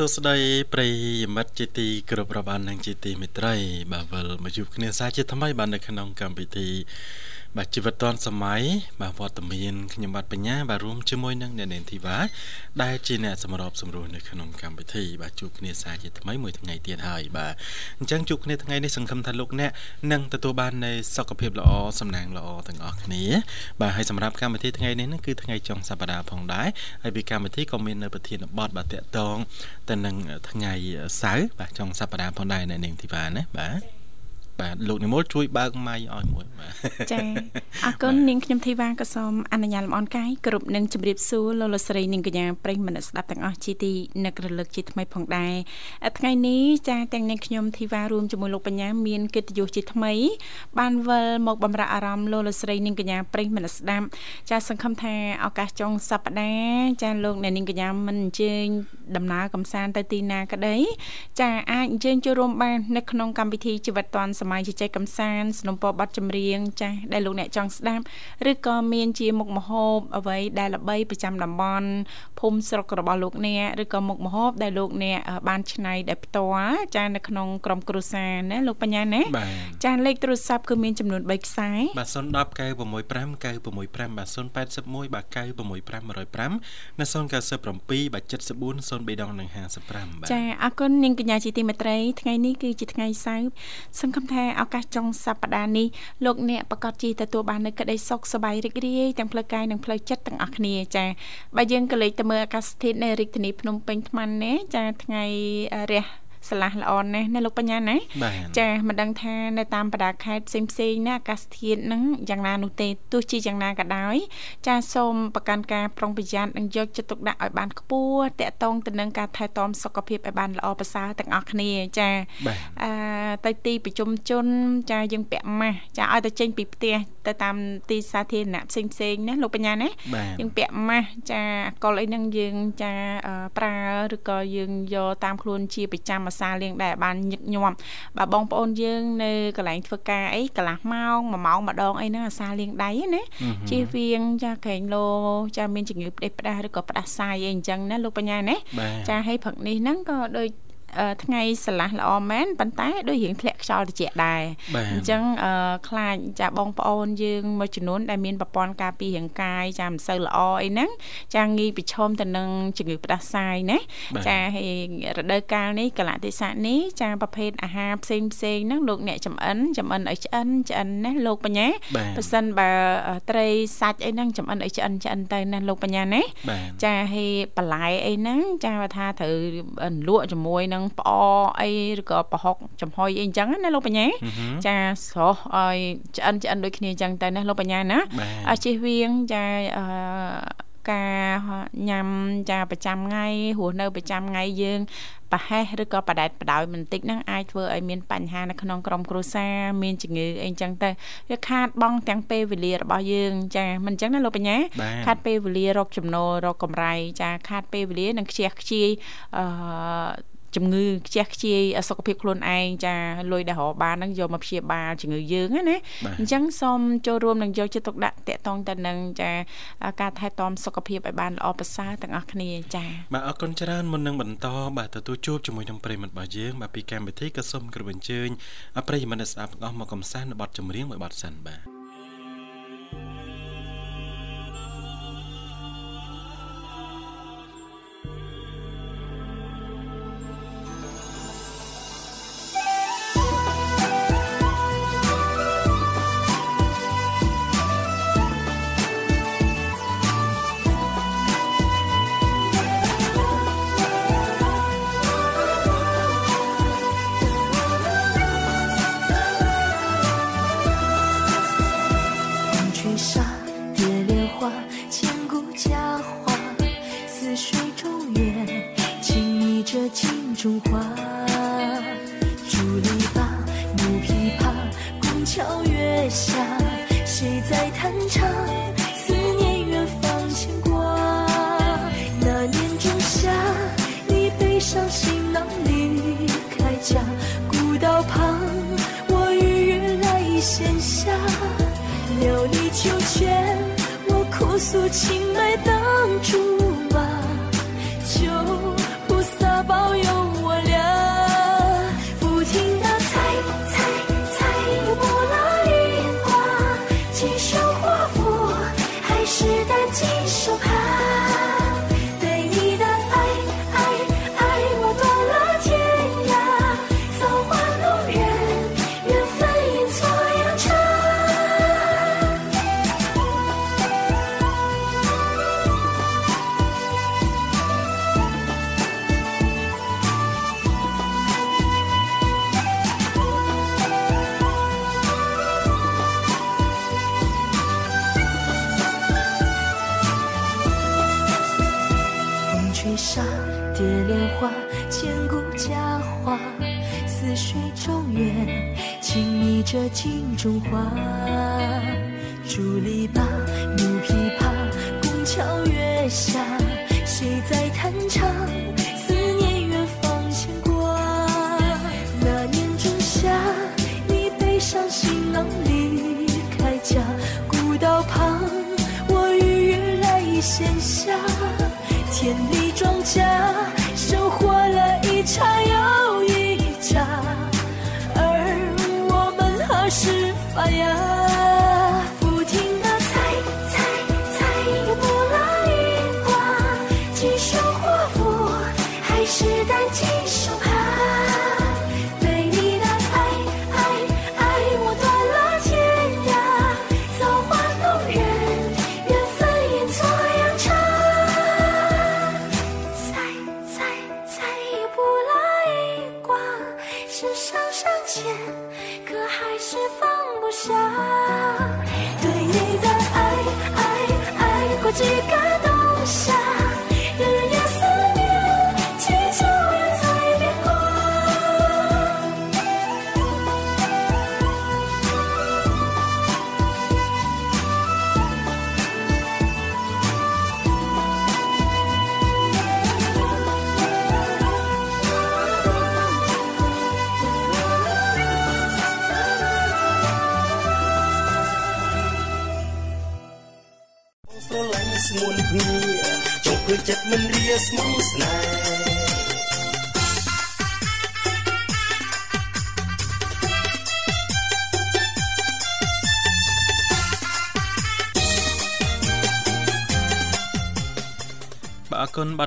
សួស្តីប្រិយមិត្តជាទីគោរពរាប់អាននិងជាទីមេត្រី បាទវិលមកជួបគ្នាសាជាថ្មី បាទនៅក្នុងកម្មវិធី បាទជីវិតឌွန်សម័យបាទវត្តមានខ្ញុំបាទបញ្ញាបាទរួមជាមួយនឹងអ្នកនេនធីវ៉ាដែលជាអ្នកសម្របសម្រួលនៅក្នុងកម្មវិធីបាទជួបគ្នាសាជាថ្មីមួយថ្ងៃទៀតហើយបាទអញ្ចឹងជួបគ្នាថ្ងៃនេះសង្ឃឹមថាលោកអ្នកនឹងទទួលបាននូវសុខភាពល្អសំណាងល្អទាំងអស់គ្នាបាទហើយសម្រាប់កម្មវិធីថ្ងៃនេះគឺថ្ងៃចុងសប្តាហ៍ផងដែរហើយពីកម្មវិធីក៏មាននៅប្រធានបទបាទតកតងទៅនឹងថ្ងៃសៅរ៍បាទចុងសប្តាហ៍ផងដែរនៅនាងធីវ៉ាណាបាទ បាទលោកនិមលជួយបើកម៉ៃឲ្យមួយបាទចាអរគុណនាងខ្ញុំធីវ៉ាក៏សូមអនុញ្ញាតលំអរកាយគ្រប់នឹងជម្រាបសួរលោកលស្រីនាងកញ្ញាប្រិយមិត្តស្ដាប់ទាំងអស់ជាទីនឹករលឹកជាថ្មីផងដែរថ្ងៃនេះចាទាំងនាងខ្ញុំធីវ៉ារួមជាមួយលោកបញ្ញាមានកិត្តិយសជាថ្មី បានវិលមកបំរើអារម្មណ៍លោកលស្រីនាងកញ្ញាប្រិយមិត្តស្ដាប់ចាសង្ឃឹមថាឱកាសចុងសប្ដាហ៍ចាលោកអ្នកនាងកញ្ញាមិនអញ្ជើញដំណើរកំសាន្តទៅទីណាក្តីចាអាចអញ្ជើញចូលរួមបាននៅក្នុងកម្មវិធីជីវិតឌွန်សម័យជជែកកំសាន្តสนុំពរប័ណ្ណចម្រៀងចាស់ដែលលោកអ្នកចង់ស្ដាប់ឬក៏មានជាមុខម្ហូបអ្វីដែលល្បីប្រចាំតំបន់ភូមិស្រុករបស់លោកអ្នកឬក៏មុខម្ហូបដែលលោកអ្នកបានច្នៃដែលផ្ទាល់ចានៅក្នុងក្រុមគ្រួសារណាលោកបញ្ញាណាចាលេខទូរស័ព្ទគឺមានចំនួន3ខ្សែបាទ010 965 965បាទ081បាទ965 105និង097បាទ74 03ដងនិង55បាទចាអរគុណនាងកញ្ញាជាទីមេត្រីថ្ងៃនេះគឺជាថ្ងៃសៅរ៍សង្ឃឹមថាឱកាសចុងសប្តាហ៍នេះលោកអ្នកប្រកាសជាទទួលបាននូវក្តីសុខសប្បាយរីករាយទាំងផ្លូវកាយនិងផ្លូវចិត្តទាំងអស់គ្នាចា៎បើយើងក៏លេចទៅមើលអាកាសធាតុនៅរាជធានីភ្នំពេញថ្មនេះចាថ្ងៃរះ ស្រឡះល្អណាស់ណាលោកបញ្ញាណាចាមិនដឹងថានៅតាមបណ្ដាខេត្តផ្សេងផ្សេងណាអាកាសធាតុហ្នឹងយ៉ាងណានោះទេទោះជាយ៉ាងណាក៏ដោយចាសូមប្រកាន់ការប្រុងប្រយ័ត្ននិងយកចិត្តទុកដាក់ឲ្យបានខ្ពស់តកតងទៅនឹងការថែទាំសុខភាពឲ្យបានល្អប្រសើរទាំងអស់គ្នាចាអឺទៅទីប្រជុំជនចាយើងពាក់ម៉ាស់ចាឲ្យទៅចេញពីផ្ទះទៅតាមទីសាធារណៈផ្សេងផ្សេងណាលោកបញ្ញាណាយើងពាក់ម៉ាស់ចាកុលអីហ្នឹងយើងចាប្រើឬក៏យើងយកតាមខ្លួនជាប្រចាំអាសាលៀងដែរបានញឹកញាប់បើបងប្អូនយើងនៅកន្លែងធ្វើការអីកន្លះម៉ោងមួយម៉ោងម្ដងអីហ្នឹងអាសាលៀងដៃណាជៀសវាងចាក្រែងលោចាមានជំងឺផ្ដេសផ្ដាសឬក៏ផ្ដាសាយអីអញ្ចឹងណាលោកបញ្ញាណាចាឲ្យព្រឹកនេះហ្នឹងក៏ដូច ថ្ងៃស្រឡះល្អមែនប៉ុន្តែដូចរៀងធ្លាក់ខ្យល់ត្រជាក់ដែរអញ្ចឹងខ្លាចចាបងប្អូនយើងមួយចំនួនដែលមានប្រព័ន្ធការពាររាងកាយចាមិនសូវល្អអីហ្នឹងចាងាយប្រឈមទៅនឹងជំងឺផ្ដាសាយណាចាហើយរដូវកាលនេះកលៈទេសៈនេះចាប្រភេទអាហារផ្សេងផ្សេងហ្នឹងលោកអ្នកចំអិនចំអិនឲ្យឆ្អិនឆ្អិនណាលោកបញ្ញាប៉ះសិនបើត្រីសាច់អីហ្នឹងចំអិនឲ្យឆ្អិនឆ្អិនទៅណាលោកបញ្ញាណាចាហើយបន្លែអីហ្នឹងចាថាត្រូវលក់ជាមួយនឹងផ្អអីឬក៏ប្រហុកចំហុយអីអញ្ចឹងណាលោកបញ្ញាចាស្រស់ឲ្យឆ្អិនឆ្អិនដូចគ្នាអញ្ចឹងទៅណាលោកបញ្ញាណាជិះវៀងចាអឺការញ៉ាំចាប្រចាំថ្ងៃរស់នៅប្រចាំថ្ងៃយើងប្រហែសឬក៏បដែតបដោយបន្តិចហ្នឹងអាចធ្វើឲ្យមានបញ្ហានៅក្នុងក្រុមគ្រួសារមានជំងឺអីចឹងទៅវាខាតបងទាំងពេលវេលារបស់យើងចាមិនអញ្ចឹងណាលោកបញ្ញាខាតពេលវេលារកចំណូលរកកម្រៃចាខាតពេលវេលានិងខ្ជះខ្ជាយអឺ ជំងឺខ្ជះខ្ជាយសុខភាពខ្លួនឯងចាលុយដែលរកបានហ្នឹងយកមកព្យាបាលជំងឺយើងណាអញ្ចឹងសូមចូលរួមនឹងយកចិត្តទុកដាក់តកតងទៅនឹងចាការថែទាំសុខភាពឲ្យបានល្អប្រសើរទាំងអស់គ្នាចាបាទអរគុណច្រើនមុននឹងបន្តបាទទទួលជួបជាមួយនឹងប្រិមត្តរបស់យើងបាទពីកម្មវិធីក៏សូមគោរពអញ្ជើញប្រិមត្តស្ដាប់ទាំងអស់មកកំសាន្តនៅបទចម្រៀងមួយបទសិនបាទ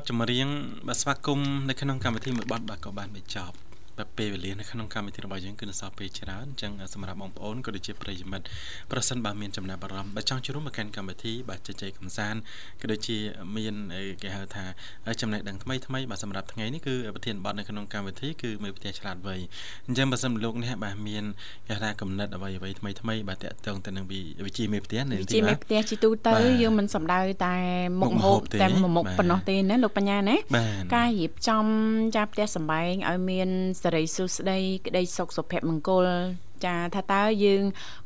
ចម្រៀងបាទស្វាគមន៍នៅក្នុងកម្មវិធីមួយប័ណ្ណបាទក៏បានបញ្ចប់ បាទពេលវេលានៅក្នុងកម្មវិធីរបស់យើងគឺនៅសល់ពេលច្រើនអញ្ចឹងសម្រាប់បងប្អូនក៏ដូចជាប្រិយមិត្តប្រសិនបើមានចំណាប់អារម្មណ៍បាទចង់ចូលរួមមកកាន់កម្មវិធីបាទជជែកកម្សាន្តក៏ដូចជាមានអីគេហៅថាចំណេះដឹងថ្មីថ្មីបាទសម្រាប់ថ្ងៃនេះគឺប្រធានបទនៅក្នុងកម្មវិធីគឺមេផ្ទះឆ្លាតវៃអញ្ចឹងបើសិនលោកអ្នកបាទមានគេថាកំណត់អ្វីអ្វីថ្មីថ្មីបាទតកតងទៅនឹងវិជាមេផ្ទះនៅវិជាមេផ្ទះជាទូទៅបាទយើងមិនសំដៅតែមុខមុខម្ម្ហូហូបបទេតែមួយមុខបាទប៉ុណ្ណោះទេណាលោកបញ្ញាណាបាទការរៀបចំចាផ្ទះសម្បែងឲ្យមានសេរីសុស្ដីក្តីសុខសុភមង្គលចាថាតើយើង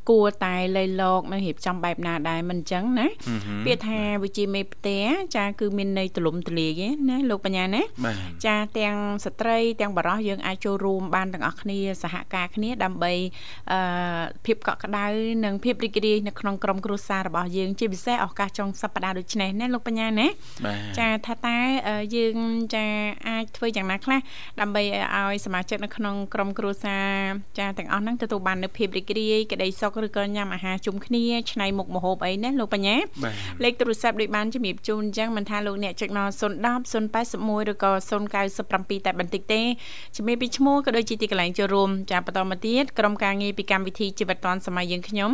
គួរតែលៃលកនិងរៀបចំបែបណាដែរមិនអញ្ចឹងណាហឹមហឹមពាក្យថាវិជាមេផ្ទះចាគឺមានន័យទលំទលាយឯណាលោកបញ្ញាណាបាទចាទាំងស្ត្រីទាំងបរោះយើងអាចចូលរួមបានទាំងអស់គ្នាសហការគ្នាដើម្បីអឺភាពកក់ក្ដៅនិងភាពរីករាយនៅក្នុងក្រុមគ្រួសាររបស់យើងជាពិសេសឱកាសចុងសប្តាហ៍ដូចនេះណាលោកបញ្ញាណាបាទចាថាតើអឺយើងចាអាចធ្វើយ៉ាងណាខ្លះដើម្បីឲ្យសមាជិកនៅក្នុងក្រុមគ្រួសារចាទាំងអស់ហ្នឹងទទួលបាននូវភាពរីករាយក្តីសុខឬក៏ញ៉ាំអាហារជុំគ្នាឆ្នៃមុខម្ហូបអីណាលោកបញ្ញាបាទលេខទូរស័ព្ទដូចបានជំរាបជូនអញ្ចឹងមិនថាលោកអ្នកចុចមក010 081ឬក៏097តែបន្តិចទេជំរាបពីឈ្មោះក៏ដូចជាទីកន្លែងចូលរួមចាបន្តមកទៀតក្រុមការងារពីកម្មវិធីជីវិតឌွန်សម័យយើងខ្ញុំ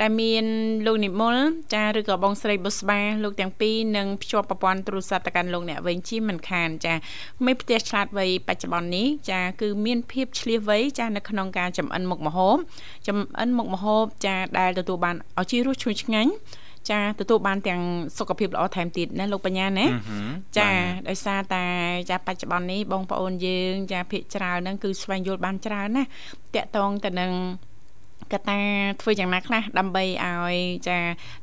ដែលមានលោកនិមលចាឬក៏បងស្រីបុស្បាលោកទាំងពីរនឹងភ្ជាប់ប្រព័ន្ធទូរស័ព្ទទៅកាន់លោកអ្នកវិញជាមិនខានចាមេផ្ទះឆ្លាតវៃបច្ចុប្បន្ននេះចាគឺមានភាពឆ្លៀសវៃចានៅក្នុងការចំអិនមុខម្ហូបចំអិនមុខម្ហូបចាដែលទទួលបានឲ្យជារសឈ្ងុយឆ្ងាញ់ចាទទួលបានទាំងសុខភាពល្អថែមទៀតណាលោកបញ្ញាណាអឺហឹមចាបាទដោយសារតែចាបច្ចុប្បន្ននេះបងប្អូនយើង ចាភាកច្រើនហ្នឹងគឺស្វែងយល់បានច្រើនណាតកតងទៅនឹង កត្តាធ្វើយ៉ាងណាខ្លះដើម្បីឲ្យចា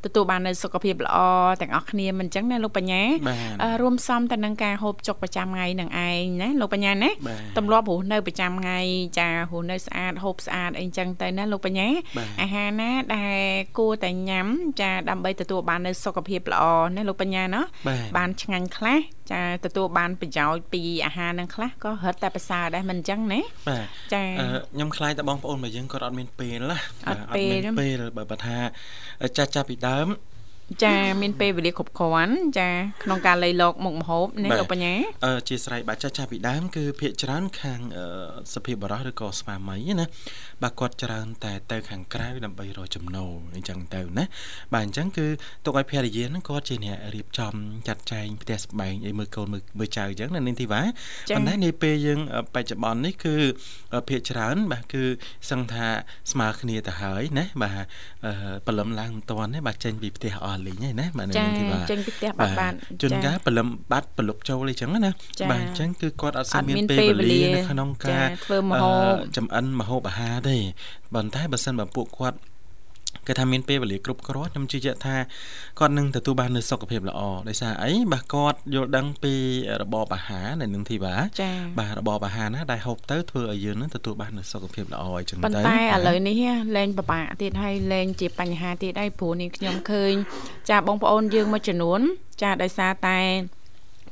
ទទួលបាននូវសុខភាពល្អទាំងអស់គ្នាមិនអញ្ចឹងណាលោកបញ្ញាបាទអឺរួមផ្សំទៅនឹងការហូបចុកប្រចាំថ្ងៃនឹងឯងណាលោកបញ្ញាណាបាទទម្លាប់រស់នៅប្រចាំថ្ងៃចារស់នៅស្អាតហូបស្អាតអីចឹងទៅណាលោកបញ្ញាបាទអាហារណាដែលគួរតែញ៉ាំចាដើម្បីទទួលបាននូវសុខភាពល្អណាលោកបញ្ញាណាបាទបានឆ្ងាញ់ខ្លះចាទទួលបានប្រយោជន៍ពីអាហារហ្នឹងខ្លះក៏រឹតតែប្រសើរដែរមិនអញ្ចឹងណាបាទចាអឺខ្ញុំខ្លាចតែបងប្អូនរបស់យើងគាត់អត់មានពេលណាអត់ពេលបាទអត់មានពេលបើបើថាចាស់ចាស់ពីដើម ចាមានពេលវេលាគ្រប់គ្រាន់ចាក្នុងការលៃលកមុខម្ហូបណាបាទលោកបញ្ញាអឺជាស្រ័យបាទចាស់ចាស់ពីដើមគឺភាកច្រើនខាងអឺសភាពបរោះឬក៏ស្វាមីណាបាទគាត់ច្រើនតែទៅខាងក្រៅដើម្បីរកចំណូលអញ្ចឹងទៅណាបាទអញ្ចឹងគឺទុកឲ្យភរិយាហ្នឹងគាត់ជាអ្នករៀបចំចាត់ចែងផ្ទះស្បែងអីមើលកូនមើលមើលចៅអញ្ចឹងណានាងធីវ៉ាប៉ុន្តែនាពេលយើងអឺបច្ចុប្បន្ននេះគឺអឺភាកច្រើនបាទគឺសឹងថាស្មើគ្នាទៅហើយណាបាទអឺព្រលឹមឡើងមិនតាន់ទេបាទចេញពីផ្ទះអស់លីងហើយណាបាទនាចាងធីវ៉ាចេញពីផ្ទះបាត់បាត់ជួនចាកាលព្រលឹមបាត់ប្រលប់ចូលអីចឹងណាចាបាទអញ្ចឹងគឺគាត់អត់សូវអត់មានមានពេលពេលវេលាវេលានៅក្នុងការចាធ្វើម្ហូបអឺចំអិនម្ហូបអាហារទេប៉ុន្តែបើសិនបើពួកគាត់ គេថាមានពេលវេលាគ្រប់គ្រាន់ខ្ញុំជឿជាក់ថាគាត់នឹងទទួលបាននូវសុខភាពល្អដោយសារអីបាទគាត់យល់ដឹងពីរបបអាហារនៅនឹងធីវ៉ាចាបាទរបបអាហារណាដែលហូបទៅធ្វើឲ្យយើងនឹងទទួលបាននូវសុខភាពល្អអញ្ចឹងទៅប៉ុន្តែឥឡូវនេះលែងពិបាកទៀតហើយលែងជាបញ្ហាទៀតហើយព្រោះនេះខ្ញុំឃើញចាបងប្អូនយើងមួយចំនួនចាដោយសារតែ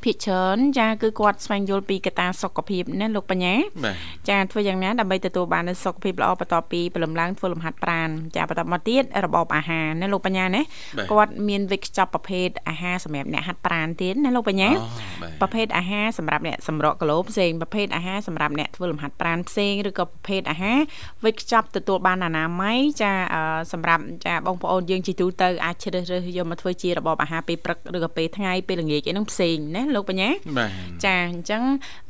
ភិកច្រើនចាគឺគាត់ស្វែងយល់ពីកត្តាសុខភាពណាលោកបញ្ញាបាទចាធ្វើយ៉ាងណាដើម្បីទទួលបាននូវសុខភាពល្អបន្ទាប់ពីព្រលឹមឡើងធ្វើលំហាត់ប្រាណចាបន្តមកទៀតរបបអាហារណាលោកបញ្ញាណាបាទគាត់មានវិកខ្ចប់ប្រភេទអាហារសម្រាប់អ្នកហាត់ប្រាណទៀតណាលោកបញ្ញាអូបាទប្រភេទអាហារសម្រាប់អ្នកសម្រក់គីឡូផ្សេងប្រភេទអាហារសម្រាប់អ្នកធ្វើលំហាត់ប្រាណផ្សេងឬក៏ប្រភេទអាហារវិចខ្ចប់ទទួលបានអនាម័យចាអឺសម្រាប់ចាបងប្អូនយើងជាទូទៅអាចជ្រើសរើសយកមកធ្វើជារបបអាហារពេលព្រឹកឬក៏ពេលថ្ងៃពេលល្ងាចអីហ្នឹងផ្សេងណាលោកបញ្ញាបាទចាអញ្ចឹង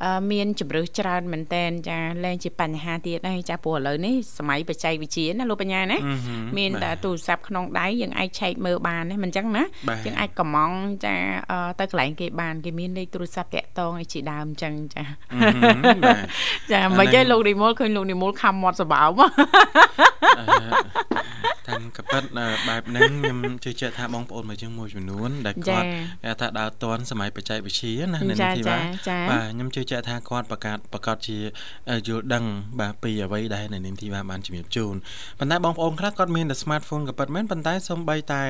អឺមានជំរើសច្រើនមែនតែនចាលែងជាបញ្ហាទៀតហើយចាព្រោះឥឡូវនេះសម័យបច្ចេកវិទ្យាណាលោកបញ្ញាណាអឺហឹមានតែបាទទូរស័ព្ទក្នុងដៃយើងអាចឆែកមើលបានណាមិនអញ្ចឹងណាបាទយើងអាចកំងចាអឺទៅកន្លែងគេបានគេមានលេខទូរស័ព្ទតាក់តងឲ្យជាដើមអញ្ចឹងចាអឺហឹបាទចាអាមិនហ្នឹងទេលោកនីមូលឃើញលោកនីមូលខំមាត់សបោមអឺតាមកប៉ិតអឺបែបហ្នឹងខ្ញុំជឿជាក់ថាបងប្អូនមួយយើងមួយចំនួនដែលគាត់គេថាដើរតន់សម័យបច្ចេកវិទ្យាណានៅចានេះទីចាបាទចាបាទខ្ញុំជឿជាក់ថាគាត់ប្រកាសប្រកាសជាអឺយល់ដឹងបាទពីអ្វីដែលនៅនេះទីបាទបានជំរាបជូនប៉ុន្តែបងប្អូនខ្លះគាត់មានតែ smartphone ក៏ពិតមែនប៉ុន្តែសូម្បីតែ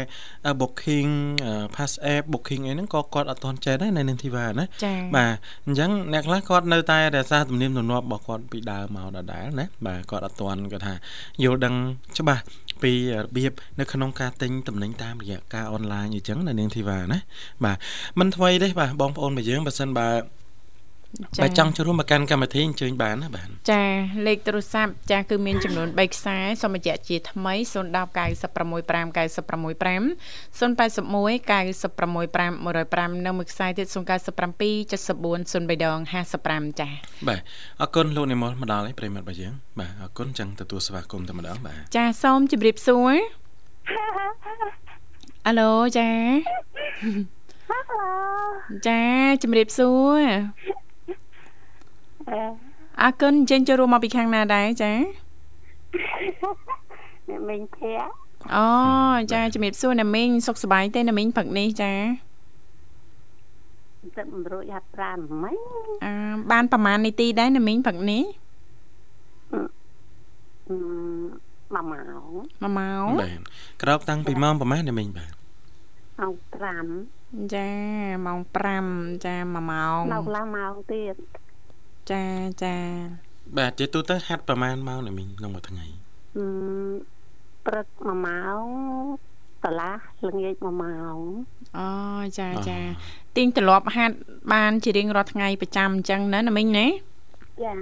អឺ booking អឺ pass app booking អីហ្នឹងក៏គាត់អត់ទាន់ចេះដែរនៅនេះទីបាទណាចាបាទអញ្ចឹងអ្នកខ្លះគាត់នៅតែរក្សាទំនៀមទម្លាប់របស់គាត់ពីដើមមកដដែលណាបាទគាត់អត់ទាន់គាត់ថាយល់ដឹងច្បាស់ ពីរបៀបនៅក្នុងការទិញទំនិញតាមរយៈការអនឡាញអញ្ចឹងនៅនាងធីវ៉ាណាបាទមិនថ្មីទេបាទបងប្អូនរបស់យើងបើសិនបើ បើចង់ចូលរួមមកកាន់កម្មវិធីអញ្ជើញបានណាបាទចាលេខទូរស័ព្ទចាគឺមានចំនួន3ខ្សែសូមបញ្ជាក់ជាថ្មី010 965 965 081 965 105និងមួយខ្សែទៀត097 74 03ដង55ចាបាទអរគុណលោកនិមលមកដល់ហើយប្រិមត្តរបស់យើងបាទអរគុណចឹងទទួលស្វាគមន៍តែម្ដងបាទចាសូមជម្រាបសួរអាឡូចាចាជម្រាបសួរ អរគុណចេញចូលរួមមកពីខាងណាដែរចាអ្នកមិញភ័ក្រអូចាជំរាបសួរណាមីងសុខសប្បាយទេណាមីងផឹកនេះចាទឹកមិនរួចហាត់ប្រាណមិញអឺបានប្រហែលនាទីដែរណាមីងផឹកនេះអឺមួយម៉ោង1ម៉ោងបាទក្រោកតាំងពីម៉ោងប្រហែលណាមិញបាទម៉ោង5ចាម៉ោង5ចា1ម៉ោងនៅកន្លះម៉ោងទៀត ចាចាបាទជាទូទៅហាត់ប្រហែលម៉ោងណាមិញក្នុងមួយថ្ងៃអឺព្រឹកមួយម៉ោងកន្លះល្ងាចមួយម៉ោងអូចាចាទៀងត្រឡប់ហាត់បានជារៀងរាល់ថ្ងៃប្រចាំអញ្ចឹងណាណាមីងណាចា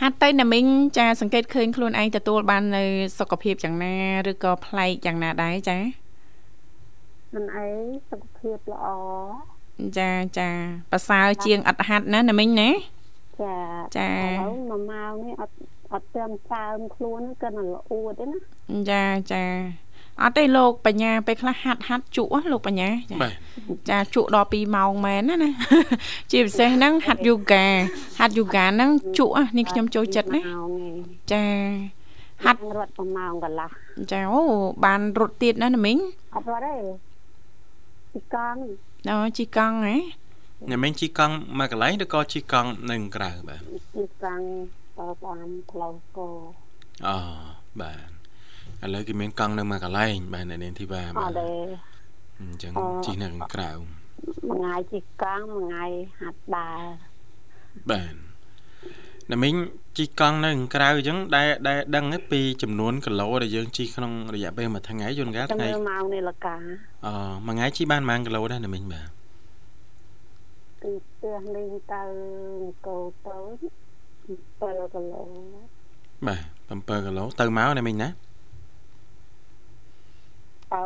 ហាត់ទៅណាមីងចាសង្កេតឃើញខ្លួនឯងទទួលបាននៅសុខភាពយ៉ាងណាឬក៏ប្លែកយ៉ាងណាដែរចាមិនអីសុខភាពល្អចាចាប្រសើរជាងអត់ហាត់ណាណាមីងណា ចាចាឥឡូវមួយម៉ោងនេះអត់អត់ទាន់សើមខ្លួនគឺនៅល្អួតទេណាចាចាអអត់ទេលោកបញ្ញាពេលខ្លះហាត់ហាត់ជក់ហ៎លោកបញ្ញាចាបាទចាជក់ដល់2ម៉ោងមែនណាណាជាពិសេសហ្នឹងហាត់យូហ្គាហាត់យូហ្គាហ្នឹងជក់ហ៎នេះខ្ញុំចូលចិត្តណាម៉ោងឯងចាហាត់រត់ប្រម៉ោងកន្លះចាអូបានរត់ទៀតណាណាមីងអត់រត់ទេពីកង់អូជីកង់ហ៎ អ្នកមិញជីកង់មកកន្លែងឬក៏ជីកង់នៅក្រៅបាទពីកង់ទៅតាមផ្លូវគោអូបាទឥឡូវគេមានកង់នៅមកកន្លែងបាទអ្នកនាងធីវ៉ាអបាទត់ទេអញ្ចឹងអូជីនៅខាងក្រៅមួយថ្ងៃពីកង់មួយថ្ងៃហាត់ដើរបាទអ្នកមិញជីកង់នៅខាងក្រៅអញ្ចឹងដែលដែលដឹងឯពីចំនួនគីឡូដែលយើងជីក្នុងរយៈពេលមួយថ្ងៃជួនកាលចាំថ្ងៃមើលម៉ោងនេះលកាអមួយថ្ងៃជីបានប៉ុន្មានគីឡូដែរអ្នកមិញបាទ ពីផ្ទះនេះទៅអង្គរទៅ7គីឡូបាទ7គីឡូទៅមកអ្នកមិញណាទៅ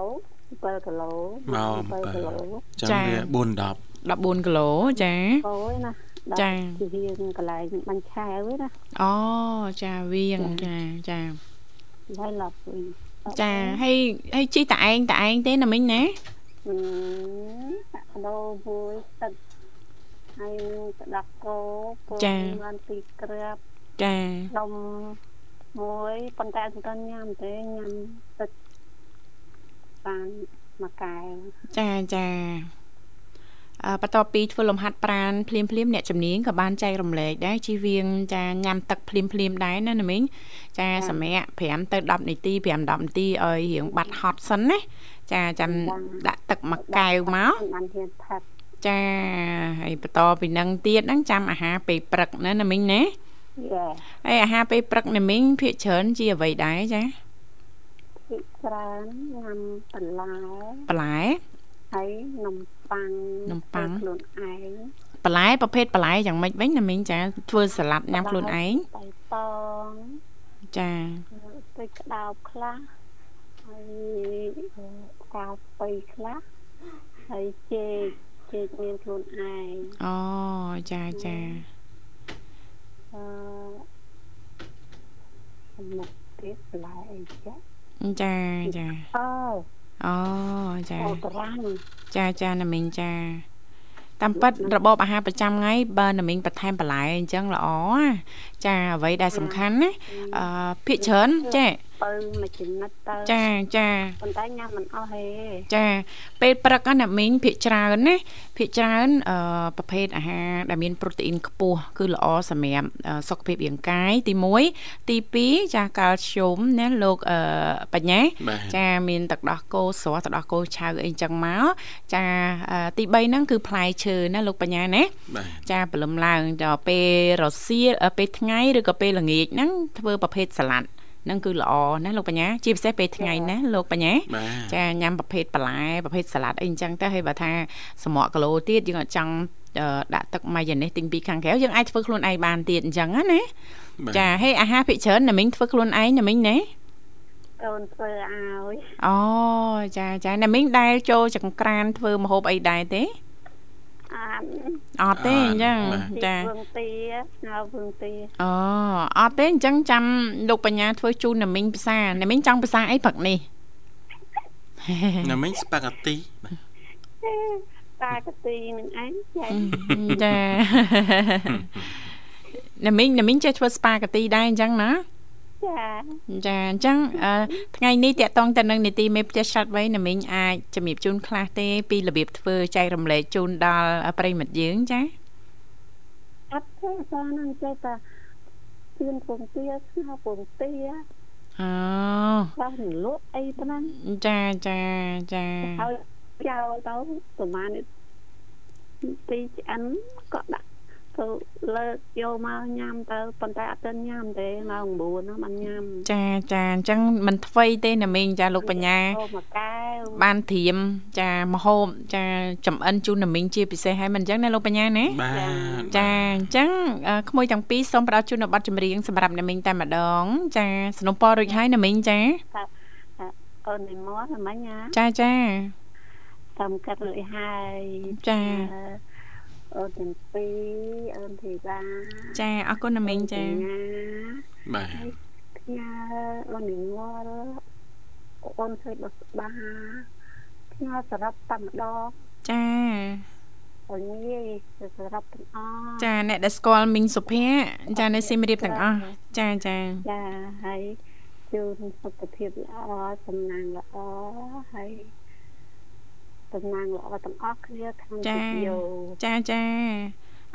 7គីឡូមក7គីឡូ7ចឹងវា4 10 14គីឡូចាអូយណាចាជារៀងកន្លែងបាញ់ឆាវឯណាអូចាវៀងចាចាហើយឡប់វិញចាហើយហើយជីតឯងតឯងទេណាមីងណាអឺដាក់ដោមួយទឹក ហើយនឹងទឹកដាក់គោពងបានពីក្រាបចានំមួយប៉ុន្តែអត់ទាន់ញ៉ាំទេញ៉ាំទឹកបានមួយកែវចាចាអឺបន្ទាប់ពីធ្វើលំហាត់ប្រាណភ្លាមភ្លាមអ្នកជំនាញក៏បានចែករំលែកដែរជីវៀងចាញ៉ាំទឹកភ្លាមភ្លាមដែរណាណាមីងចាសម្រាប់5ទៅ10នាទី5 10នាទីឲ្យរៀងបាត់ហត់សិនណាចាចាំដាក់ទឹកមួយកែវមកបានធានផឹក ចាហើយបន្តពីនឹងទៀតហ្នឹងចាំអាហារពេលព្រឹកណាណាមីងណាយេហើយអាហារពេលព្រឹកណាមីងភាកច្រើនជាអ្វីដែរចាពីច្រើនញ៉ាំបន្លែបន្លែហើយនំប៉័ងនំប៉័ងធ្វើខ្លួនឯងបន្លែប្រភេទបន្លែយ៉ាងម៉េចវិញណាមីងចាធ្វើសាឡាត់ញ៉ាំខ្លួនឯងបៃតងចាទឹកក្តោបខ្លះហើយកាពីខ្លះហើយចេក ចេកមានខ្លួនឯងអូចាចាអឺមកទៀតបន្លែអីចាចាចាអើអូចាអូប្រាំងចាចាណាមីងចាតាមពិតរបបអាហារប្រចាំថ្ងៃបើណាមីងបន្ថែមបន្លែអញ្ចឹងល្អណាចាអ្វីដែលសំខាន់ណាអឺភាកច្រើនចា ពៅមួយចំណិតទៅចាចាប៉ុន្តែញ៉ាំមិនអស់ហេចាពេលព្រឹកណាអ្នកមីងភាកច្រើនណាភាកច្រើនអឺប្រភេទអាហារដែលមានប្រូតេអ៊ីនខ្ពស់គឺល្អសម្រាប់អឺសុខភាពរាងកាយទី1ទី2ចាកាល់ស្យូមណាលោកអឺបញ្ញាបាទចាមានទឹកដោះគោស្រស់ទឹកដោះគោឆៅអីចឹងមកចាអឺទី3ហ្នឹងគឺផ្លែឈើណាលោកបញ្ញាណាបាទចាព្រលឹមឡើងដល់ពេលរសៀលអឺពេលថ្ងៃឬក៏ពេលល្ងាចហ្នឹងធ្វើប្រភេទសាឡាត់ហ្នឹងគឺល្អណាលោកបញ្ញាជាពិសេសពេលថ្ងៃណាលោកបញ្ញាបាទចាញ៉ាំប្រភេទបន្លែប្រភេទសាឡាត់អីអញ្ចឹងទៅហើយបើថាសម្រក់គីឡូទៀតយើងអត់ចង់អឺដាក់ទឹកម៉ាយ៉ូណេសទិញពីខាងក្រៅយើងអាចធ្វើខ្លួនឯងបានទៀតអញ្ចឹងណាណាបាទចាហើយអាហារភិកច្រើនណាមីងធ្វើខ្លួនឯងណាមីងណាកូនធ្វើឲ្យអូចាចាណាមីងដែលចូលចង្ក្រានធ្វើម្ហូបអីដែរទេ អានអត់ទេអញ្ចឹងទីចាពងទាស្ងោរពងទាអូអត់ទេអញ្ចឹងចាំលោកបញ្ញាធ្វើជូនណាមីងភាសាណាមីងចង់ភាសាអីព្រឹកនេះអ្នកមិញស្ប៉ាហ្គាទីបាទតាកទីនឹងឯងចែកចាណាមីងណាមីងចេះធ្វើស្ប៉ាហ្គាទីដែរអញ្ចឹងណា ចាចាអញ្ចឹងអឺថ្ងៃនេះតកតងទៅនឹងនីតិមេផ្ទះឆ្លាតវៃណាមីងអាចជំរាបជូនខ្លះទេ ពីរបៀបធ្វើចែករំលែកជូនដល់ប្រិមិត្តយើងចាអត់ទេសានឹងចេះតែជឿនពងទាស្ងោរពងទាអូខ្លះរលក់អីប៉ុណ្ណឹងចាចាចាហើយចោលទៅប្រហែលនេះទីឆ្អិនក៏ដាក់ ទៅលើកយកមកញ៉ាំទៅប៉ុន្តែអត់ទាន់ញ៉ាំទេម៉ោង9ហ្នឹងបានញ៉ាំចាចាអញ្ចឹងមិនថ្វីទេណាមីងចាលោកបញ្ញាហូបមួយកែវបានត្រៀមចាមហូបចាចំអិនជូនណាមីងជាពិសេសហើយមិនអញ្ចឹងណាលោកបញ្ញាណាបាទចាអញ្ចឹងអឺក្មួយទាំងពីរសូមផ្ដល់ជូននៅប័ណ្ណចម្រៀងសម្រាប់ណាមីងតែម្ដង ចាสนុំពររួចហើយណាមីងចាអូននេះមកហ្មងណាចាចាតាមកាត់លុយហើយចា អឺអូនទាំងពីរអូនធីតាចាអរគុណណាមីងចាណាបាទផ្ញើអូននិមលអូនស្រីបុស្បាផ្ញើសរុបតែម្ដងចាអូនងាយសរុបទាំងអស់ចាអ្នកដែលស្គាល់មីងសុភ័ក្រចានៅសៀមរាបទាំងអស់ចាចាចាហើយជូនសុខភាពល្អសំណាងល្អហើយ សំណាងល្អទាំងអស់គ្នាក្នុងវិទ្យុចាចា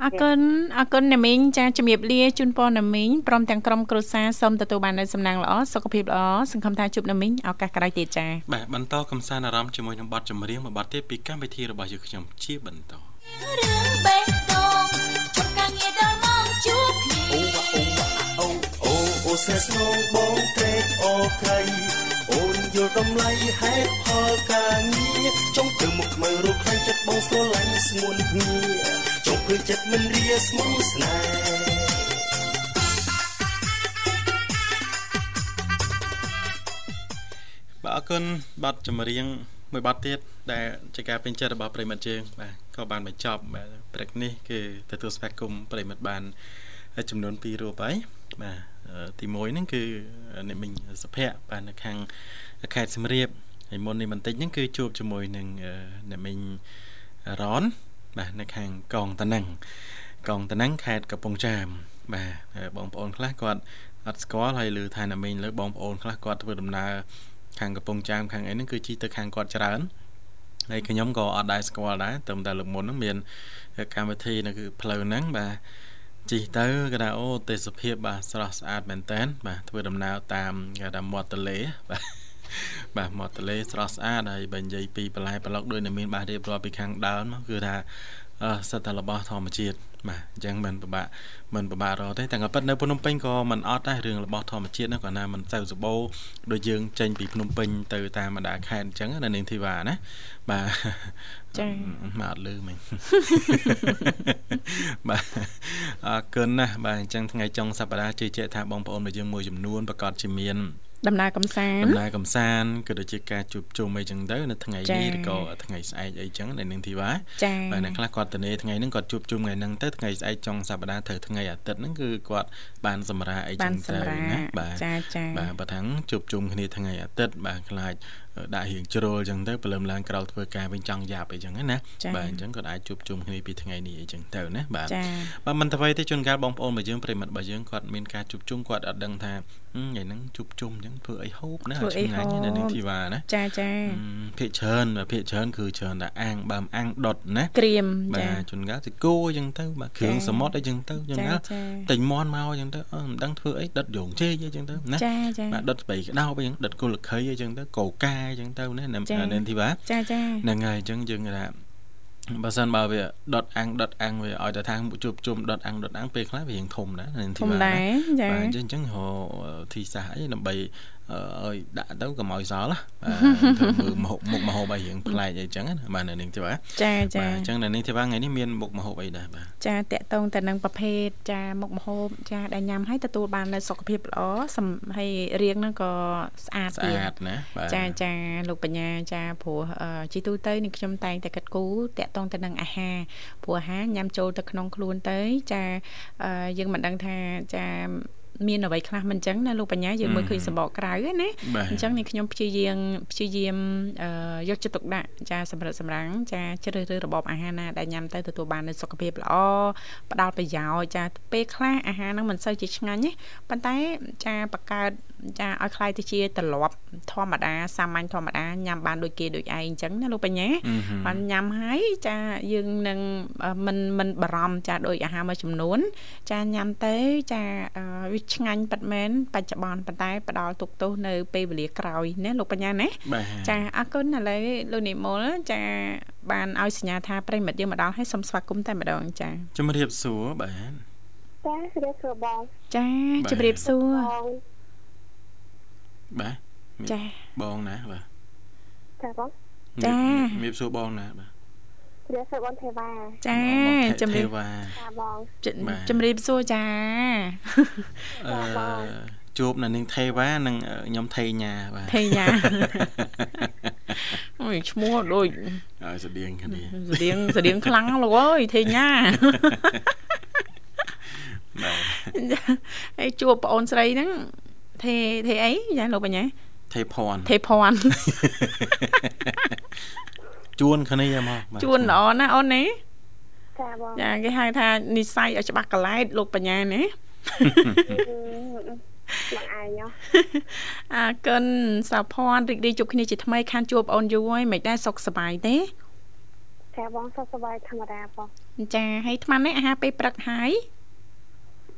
អរគុណអរគុណណាមីងចាជំរាបលាជូនពរណាមីងព្រមទាំងក្រុមគ្រួសារសូមទទួលបាននូវសំណាងល្អសុខភាពល្អសង្ឃឹមថាជួបណាមីងឱកាសក្រោយទៀតចាបាទបន្តកំសាន្តអារម្មណ៍ជាមួយនឹងបទចម្រៀងមួយបទទៀតពីកម្មវិធីរបស់យើងខ្ញុំជាបន្តរឿងបេះ ស្នេហ៍ស្នងបងត្រេកអរក្រៃអូនយល់តម្លៃហេតុផលការងារចង់ទៅមុខខ្មៅរកខ្លាញ់ចិត្តបងស្រឡាញ់ស្ងួនគ្នាចង់ឃើញចិត្តមិនរាស្មូស្នេហ៍បាទអរគុណបទចម្រៀងមួយបទទៀតដែលជាការពេញចិត្តរបស់ប្រិមិត្តយើងបាទក៏បានបញ្ចប់បាទព្រឹកនេះគឺទទួលស្វាគមន៍ប្រិមិត្តបាន ចំនួន2រូបហើយបាទអឺទី1ហ្នឹងគឺអ្នកមីងសុភ័ក្របាទនៅខាងខេត្តសៀមរាបហើយមុននេះបន្តិចហ្នឹងគឺជួបជាមួយនឹងអឺអ្នកមីងរ៉នបាទនៅខាងកងតនឹងកងតនឹងខេត្តកំពង់ចាម បាទហើយបងប្អូនខ្លះគាត់អត់ស្គាល់ហើយឮថាអ្នកមីងលើបងប្អូនខ្លះគាត់ធ្វើដំណើរខាងកំពង់ចាមខាងអីហ្នឹងគឺជីទៅខាងគាត់ច្រើនហើយខ្ញុំក៏អត់ដែរស្គាល់ដែរតែតែលើកមុនហ្នឹងមានកម្មវិធីនៅគឺផ្លូវហ្នឹងបាទ ជីទៅគេថាអូទេសភាពបាទស្រស់ស្អាតមែនតើបាទធ្វើដំណើរតាមគេថាមាត់ទន្លេបាទបាទមាត់ទន្លេស្រស់ស្អាតហើយបើនិយាយពីបន្លែប្លុកដូចនៅមានបាទរៀបរាប់ពីខាងដើមមកគឺថាអឺសិតតែរបស់ធម្មជាតិ បាទអញ្ចឹងមិនពិបាកមិនពិបាករកទេតែក៏ប៉ិតនៅភ្នំពេញក៏មិនអត់ដែររឿងរបស់ធម្មជាតិហ្នឹងក៏ណាមិនសូវសម្បូរដូចយើងចេញពីភ្នំពេញទៅតាមបណ្ដាខេត្តអញ្ចឹងណានាងធីវ៉ាណាបាទចា៎មកអត់លឺមិញបាទអរគុណណាស់បាទអញ្ចឹងថ្ងៃចុងសប្តាហ៍ជឿជាក់ថាបងប្អូនរបស់យើងមួយចំនួនប្រកាសជាមាន ដំណើរកំសាន្តដំណើរកំសាន្តក៏ដូចជាការជួបជុំអីចឹងទៅនៅថ្ងៃចា៎នេះឬក៏ថ្ងៃស្អែកអីចឹងនៅនឹងធីវ៉ាចាបាទអ្នកខ្លះគាត់ទៅនេថ្ងៃហ្នឹងគាត់ជួបជុំថ្ងៃហ្នឹងទៅថ្ងៃស្អែកចុងសប្តាហ៍ត្រូវថ្ងៃអាទិត្យហ្នឹងគឺគាត់បានសម្រាអីបាចឹនងទៅសម្រាប់ណាបាទចាចាបាទបើថាំងជួបជុំគ្នាថ្ងៃអាទិត្យបាទខ្លាច ដាក់រៀងជ្រុលចឹងទៅព្រលឹមឡើងក្រោលធ្វើការវិញចង់យ៉ាប់អីចឹងណាបាទអញ្ចឹងគាត់អាចជួបជុំគ្នាពីថ្ងៃនេះអីចឹងទៅណាបាទចាបាទមិនទៅទេជួនកាលបងប្អូនរបស់យើងប្រិមត្តរបស់យើងគាត់មានការជួបជុំគាត់អត់ដឹងថាហឹមថ្ងៃហ្នឹងជួបជុំអញ្ចឹងធ្វើអីហូបណាធ្វើអីឆ្ងាញ់ហូបណានឹងធីវ៉ាណាចាចាហឹមភាកច្រើនបាទភាកច្រើនគឺច្រើនតែអាំងបើមអាំងដុតណាក្រៀមបាចាទជួនកាលទៅគោអញ្ចឹងទៅបាទគ្រឿងចាសមុទ្រអីចឹងទៅជួនចាកាលចាតែញមន់មកអញ្ចឹងទៅអឺមិនដឹងធ្វើអីដុតយងជេកអីចឹងទៅណាចាចាបាទដុតស្បៃក្តោបអីចឹងដុតគុលខីអីចឹងទៅកោកាអីចឹងទៅណានៅចានៅធីវ៉ាចាចាហ្នឹងហើយអញ្ចឹងយើងគេថាបើសិនបើវាដុតអាំងដុតអាំងវាឲ្យតែថាជួបជុំដុតអាំងដុតអាំងពេលខ្លះវារៀងធំដែរនៅធធីំវ៉ាដែរចាបាទអញ្ចឹងអញ្ចឹងរកទីសាសអីដើម្បីអឺ ឲ្យដាក់ទៅកុំឲ្យសល់ណាបាទធ្វើមើលមុខមុខមហូបអីរៀងប្លែកអីចឹងណាបាទនៅនឹងធីវ៉ាចាចាបាទអញ្ចឹងនៅនឹងធីវ៉ាថ្ងៃនេះមានមុខមហូបអីដែរបាទចាតកតងទៅនឹងប្រភេទចាមុខម្ហូបចាដែលញ៉ាំឲ្យទទួលបាននូវសុខភាពល្អសំហើយរាងហ្នឹងក៏ស្អាតស្ទៀតអាតណាបាទចាចាលោកបញ្ញាចាព្រោះអឺជីទូទៅនេះខ្ញុំតែងតែកាត់គូតាក់ទងទៅនឹងអាហារព្រោះអាហារញ៉ាំចូលទៅក្នុងខ្លួនទៅចាអឺយើងមិនដឹងថាចា មានអ្វីខ្លះមិនអញ្ចឹងណាលោកបញ្ញាយើងមើលឃើញសម្បកក្រៅណាបាទអញ្ចឹងនេះខ្ញុំព្យាយាមព្យាយាមអឺយកចិត្តទុកដាក់ចាសម្រាប់សម្រាំងចាជ្រើសរើសរបបអាហារណាដែលញ៉ាំទៅទទួលបាននូវសុខភាពល្អផ្ដល់ប្រយោជន៍ចាពេលខ្លះអាហារហ្នឹងមិនសូវជាឆ្ងាញ់ទេប៉ុន្តែចាបង្កើត ចាឲ្យคล้ายទៅជាទម្លាប់ធម្មតាសាមញ្ញធម្មតាញ៉ាំបានដូចគេដូចឯងអញ្ចឹងណាលោកបញ្ញា អឺហឹម បានញ៉ាំហើយចាយើងនឹងអឺមិនមិនបារម្ភចាដោយអាហារមួយចំនួន ចាញ៉ាំទៅចាអឺវាឆ្ងាញ់ប៉ាត់មែនបច្ចុប្បន្នប៉ុន្តែផ្ដល់ទុកទោសនៅពេលវេលាក្រោយណាលោកបញ្ញាណា បាទ ចាអរគុណឥឡូវលោកនិមលចាបានឲ្យសញ្ញាថាប្រិមិត្តយើងមកដល់ហើយសូមស្វាគមន៍តែម្ដងចា ជំរាបសួរបាទ ចារៀបសួរបង ចា បាទ ជម្រាបសួរ បង បាទចាបងណាបាទចាបងចាជំរាបសួរបងណាបាទរៀបសួរបងទេវ៉ាចាបងជម្រាបទេវ៉ាចាបងជបាទជម្រាបសួរចាអឺជួបនៅនឹងទេវ៉ានិងខ្ញុំថេញ៉ាបាទថេញ៉ាអូយឈ្មោះដូចឲ្យស្តៀងគ្នាស្តៀងស្តៀងខ្លាំងលោកអើយថេញ៉ាបាទហើយជួបប្អូនស្រីហ្នឹង ទេទេអីចាលោកបញ្ញាថេភ័ណ្ឌទេភ័ណ្ឌជួនគ្នាមកបាទជួនល្អណាស់អូនណាចាបងចាគេហៅថានិស័យឲ្យច្បាស់កលែតលោកបញ្ញាណាបងឯងហ៎អើកិនសាភ័ណ្ឌរីករាយជួបគ្នាជាថ្មីខានជួបអូនយូរហើយមិនដែរសុខសប្បាយទេចាបងសុខសប្បាយធម្មតាបងចាហើយអាត្មានេះអាហារពេលព្រឹកហើយ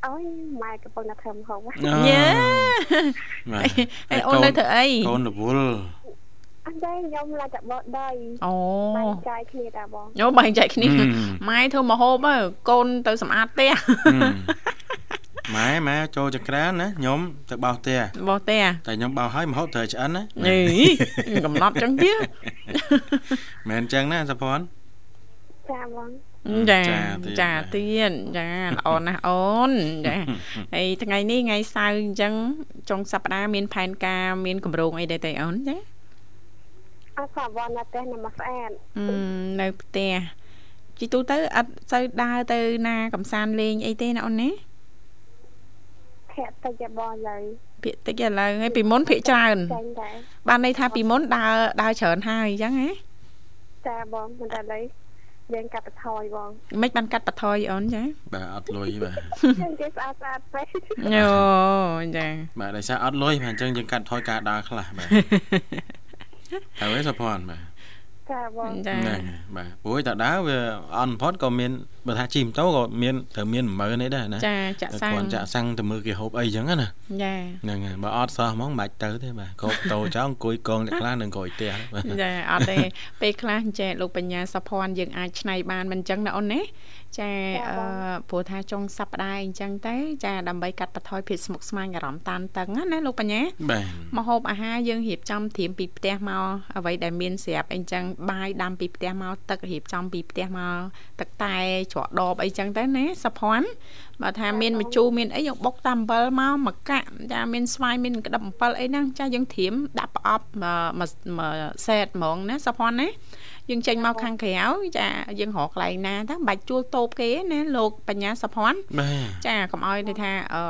អើយម៉ែកំពុងតែធ្វើម្ហូបហ៎អូយេបាទហើយអូននៅធ្វើអីកូនរវល់អត់ទេខ្ញុំឡើងតែបោះដីអូបែងចែកគ្នាតាបងយោបែងចែកគ្នាម៉ែធ្វើមកហូបហើយកូនទៅសម្អាតផ្ទះម៉ែម៉ែចូលចក្រានណាខ្ញុំទៅបោសផ្ទះបោះផ្ទះតែខ្ញុំបោសហើយមហូបត្រូវឆ្អិនណានេះកំណត់ចឹងទៀតមែនអញ្ចឹងណាសុភ័ណ្ឌចាបង ចាចាទៀតចាទៀតចាល្អណាស់អូនចាហើយថ្ងៃនេះថ្ងៃសៅរ៍អញ្ចឹងចុងសប្តាហ៍មានផែនការមានកម្រោងអីដែរទេអូនចាអត់សាបងណាស់ទេខ្ញុំមកស្អាតអឺនៅផ្ទះជីទូទៅអត់សូវដើរទៅណាកំសាន្តលេងអីទេណាអូនណាធាក់តិចតែបងលើភាកតិចឥឡូវហើយពីមុនភាកច្រើនចាញ់ដែរបានន័យថាពីមុនដើរដើរច្រើនហើយអញ្ចឹងហ៎ចាបងមិនតែឡើយ យើងកាត់បន្ថយបងមិនបានកាត់បន្ថយអូនចាបាទអត់លុយបាទយើងគេស្អាតស្អាតពេកអូចាបាទដោយសារអត់លុយបាទអញ្ចឹងយើងកាត់ថយការដើរខ្លះបាទហើយសុភ័ណ្ឌបាទចាបងចាហ្នឹងហើយបាទព្រោះតែដើរវាអន់ផុតក៏មានបើថាជិះម៉ូតូក៏មានត្រូវមាន10000នេះដែរណាចាចាក់តែសាំងគាត់ចាក់សាំងទៅមើលគេហូបអីចឹងណាចាហ្នឹងហើយបើអត់សោះហ្មងមិនបាច់ទៅទេបាទកោបតោចោលអង្គុយកងតែខ្លះនឹងក្រោយផ្ទះបាទចាអត់ទេពេលខ្លះចេះលោកបញ្ញាសុភ័ណ្ឌយើងអាចឆ្នៃបានមិនអញ្ចឹងណាអូនណាចាអឺព្រោះថាចុងសប្តាហ៍អញ្ចឹងទៅចាដើម្បីកាត់បន្ថយភាពស្មុគស្មាញអារម្មណ៍តានតឹងណាលោកបញ្ញាបាទមកហូបអាហារយើងរៀបចំត្រៀមពីផ្ទះមកអ្វីដែលមានស្រាប់អីចឹងបាយដាំពីផ្ទះមកទឹករៀបចំពីផ្ទះមកទឹកតែច្រកដបអីចឹងទៅណាសុភ័ណ្ឌបើថាមានម្ជូរមានអីយើងបុកតាមអំបិលមកមកកាក់ចាមានស្វាយមានក្តឹបអំបិលអីហ្នឹងចាយើងត្រៀមដាក់ប្រអប់មកមកសេតហ្មងណាសុភ័ណ្ឌណា យើងចេញមកខាងក្រៅចាយើងរកកន្លែងណាទៅមិនបាច់ជួលតូបគេណាលោកបញ្ញាសុភ័ណ្ឌបាទចាកុំឲ្យន័យថាអឺ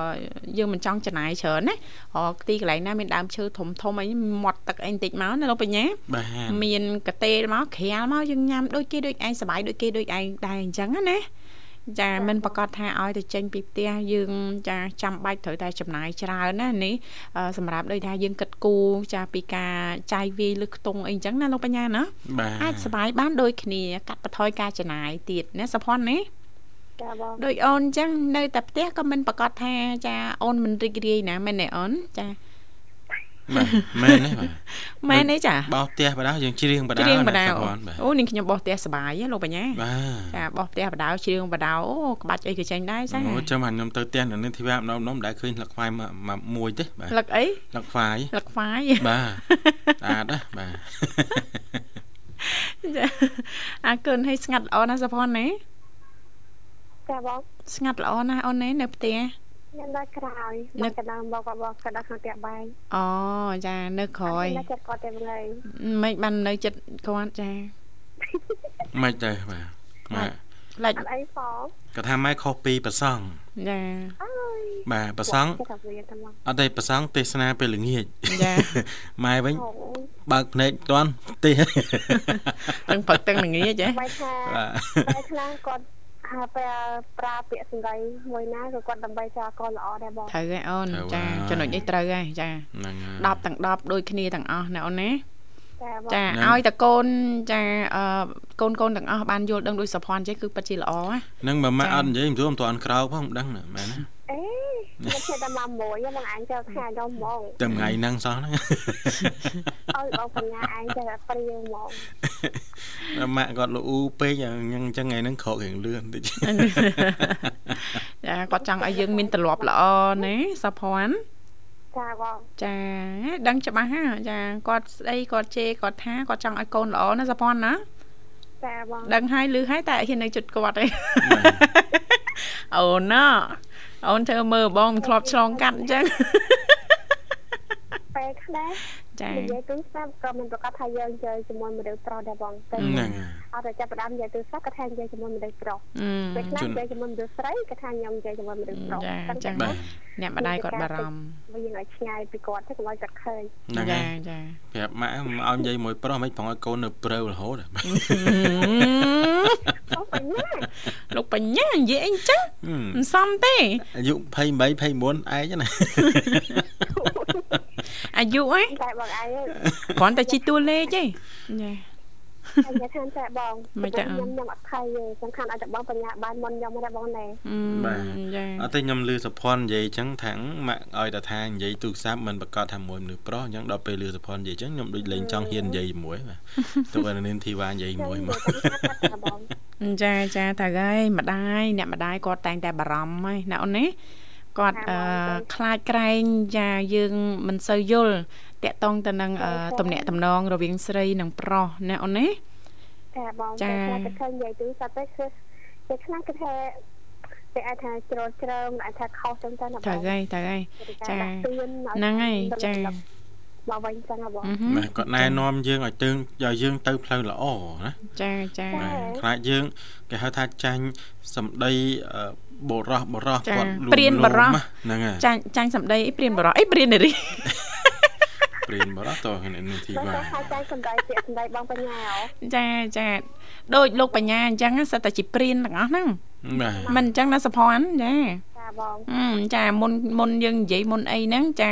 យើងមិនចង់ចំណាយច្រើនណារកទីកន្លែងណាមានដើមឈើធំធំអីមាត់ទឹកអីបន្តិចមកណាលោកបញ្ញាបាទមានកតេលមកក្រាលមកយើងញ៉ាំដូចគេដូចឯងសប្បាយដូចគេដូចឯងដែរអញ្ចឹងណា ចាមិនប្រកាសថាឲ្យទៅចេញពីផ្ទះយើងចាចាំបាច់ត្រូវតែចំណាយច្រើនណានេះអឺសម្រាប់ដូចថាយើងគិតគូរចាពីការចាយវាយលើខ្ទង់អីអញ្ចឹងណាលោកបញ្ញាណាបាទអាចសប្បាយបានដូចគ្នាកាត់បន្ថយការចំណាយទៀតណាសុភ័ណ្ឌណាចាបងដូចអូនអញ្ចឹងនៅតែផ្ទះក៏មិនប្រកាសថាចាអូនមិនរីករាយណាមែនទេអូនចា បាទមែនទេបាទមែនទេចាបោសផ្ទះបដៅយើងច្រៀងបដៅច្រៀងបដៅសុភ័ណ្ឌបាទអូនាងខ្ញុំបោះផ្ទះសបាយហ៎លោកបញ្ញាបាទចាបោះផ្ទះបដៅច្រៀងបដៅអូក្បាច់អីក៏ចេញដែរចាអូចាំខ្ញុំទៅផ្ទះនៅនេះធីវាម្ដងម្ដងមិនដែលឃើញលឹកខ្វាយមកមកមួយទេបាទលឹកអីលឹកខ្វាយលឹកខ្វាយបាទស្អាតណាស់បាទចាអាគុណឲ្យស្ងាត់ល្អណាស់សុភ័ណ្ឌណាចាបងស្ងាត់ល្អណាស់អូនណានៅផ្ទះ ខ្ញុំដល់ក្រោយនឹនឹកកកណ្ដាលមកក៏បងកណ្ដាលខាងផ្ទះបាយអូចានៅក្រោយនៅចិត្តគាត់តែមួយមិនបាននៅចិត្តគាត់ចាមិនទេបាទបាទផ្លាច់អត់អីផងគាត់ថាម៉ែខុសពីប្រសង់ចាអើយបាទប្រសង់គាត់ថាវាតែមកអត់ទេប្រសង់ទេសនាពេលល្ងាចចាម៉ែវិញអូបើកភ្នែកតាន់ទេទាំងព្រឹកទាំងល្ងាចហ៎បាយថាបាទតែខ្លះគាត់ហា ពេលប្រើពាក្យសម្ដីមួយណាក៏គាត់ដើម្បីចោលកូនល្អដែរបងត្រូវហើយអូនចាចំណុចនេះត្រូវហើយចាហ្នឹងហើយ10ទាំង10ដូចគ្នាទាំងអស់ណាអូនណាចាបងចាហ្នឹងឲ្យតកូនចាអឺកូនកូនទាំងអស់បានយល់ដឹងដោយសុភ័ណ្ឌចេះគឺពិតជាល្អណាហ្នឹងបើម៉ាក់ចាអត់និយាយមិនទួមិនទាន់ក្រោកផងមិនដឹងណាមែនណា អេមកធ្វើតែមកមួយបងអញចូលថ្ងៃដល់ហ្មងតែថ្ងៃហ្នឹងសោះហ្នឹងឲ្យបងបញ្ញាអញចេះតែព្រាវហ្មងតែម៉ាក់គាត់លូពេកអញ្ចឹងអញ្ចឹងថ្ងៃហ្នឹងក្រោករៀងលឿនតិចចាគាត់ចង់ឲ្យយើងមានទម្លាប់ល្អណាសុភ័ណ្ឌចាបងចាដឹងច្បាស់ហ่าចាគាត់ស្ដីគាត់ជេរគាត់ថាគាត់ចង់ឲ្យកូនល្អណាសុភ័ណ្ឌណាចាបងដឹងហើយឮហើយតែអត់ហ៊ាននៅជិតគាត់ទេអូនណា អូនធ្វើមើលបងមិនធ្លាប់ឆ្លងកាត់អញ្ចឹងពេលពេលខ្លះចានិយាយទូរស័ព្ទក៏មិនប្រកាសថាយើងនិយាយជាមួយមនុស្សប្រុសដែរបងតែហ្នឹងហើយអត់តែចាប់ផ្ដើមនិយាយទូរស័ព្ទក៏ថានិយាយជាមួយមនុស្សប្រុសអឺពេលខ្លះជូននិយាយជាមួយមនុស្សស្រីក៏ថាខ្ញុំនិយាយជាមួយមនុស្សប្រុសចាតែចាបាទអ្នកម្ដាយគាត់បារម្ភវិញឲ្យឆ្ងាយពីគាត់ទៅកុំឲ្យគាត់ឃើញហ្នឹងហើចាយចាប្រាប់ម៉ាក់មកឲ្យនិយាយមួយប្រុសមិនប្រងឲ្យកូននៅព្រៅរហូតអូបញ្ញា លោកបញ្ញានិយាយអីចឹងហឹមមិនសមទេអាយុ28 29ឯងណាអាយុហ៎តែបងឯងគ្រាន់តែជីតួលេខទេចា ហើយនិយាយថាតែបងមិនទេអ่ะខ្ញុំខ្ញុំអត់ខៃទេសំខាន់ឲ្យតែបងបញ្ញាបានមុនខ្ញុំដែរបងណែអឺបាទចាអត់ទេខ្ញុំលឺសុភ័ណ្ឌនិយាយអញ្ចឹងថាម៉ាក់ឲ្យតែថានិយាយទូរស័ព្ទមិនប្រកាសថាមួយមនុស្សប្រុសអញ្ចឹងដល់ពេលលឺសុភ័ណ្ឌនិយាយអញ្ចឹងខ្ញុំដូចលេងចង់ហ៊ាននិយាយជាមួយបាទទុកឲ្យនាងធីវ៉ានិយាយមួយមកតែបងចាចាតើហើយម្ដាយអ្នកម្ដាយគាត់តែងតែបារម្ភហើយណាអូនណាគាត់អឺខ្លាចក្រែងចាយើងមិនសូវយល់ តកតងទៅនឹងអឺទំនាក់ទំនងរវាងស្រីនិងប្រុសណាអូនណាតែបងចាតែខ្លះទៅឃើញនិយាយទូរស័ព្ទទៅគឺតែខ្លះគឺថាតែអាចថាជ្រុលជ្រើមអាចថាខុសចឹងទៅណាបងតើហើយតើហើយចាហ្នឹងហ្នឹងហើយចាមកវិញចឹងហ៎បងអឺហឹមបាទគាត់ណែនាំយើងឲ្យទៅឲ្យយើងទៅផ្លូវល្អណាចាចាបាទខ្លាចយើងគេហៅថាចាញ់សម្ដីអឺបរោះបរោះចាគាត់លួងព្រានបរោះលោមហ្នឹងហើយចាញ់ចាញ់សម្ដីអីព្រានបរោះអីព្រាននារី ព្រានបរោះតើនេះនាងធីតែវ៉ាថាតែសំដីពាក្យសំដីបងបញ្ញាហ៎ចាចាដូចលោកបញ្ញាអញ្ចឹងសិតតែជាព្រានទាំងអស់ហ្នឹងបាទមិនអញ្ចឹងណាសុភ័ណ្ឌចាចាបងអឺចាមុនមុនយើងនិយាយមុនអីហ្នឹងចា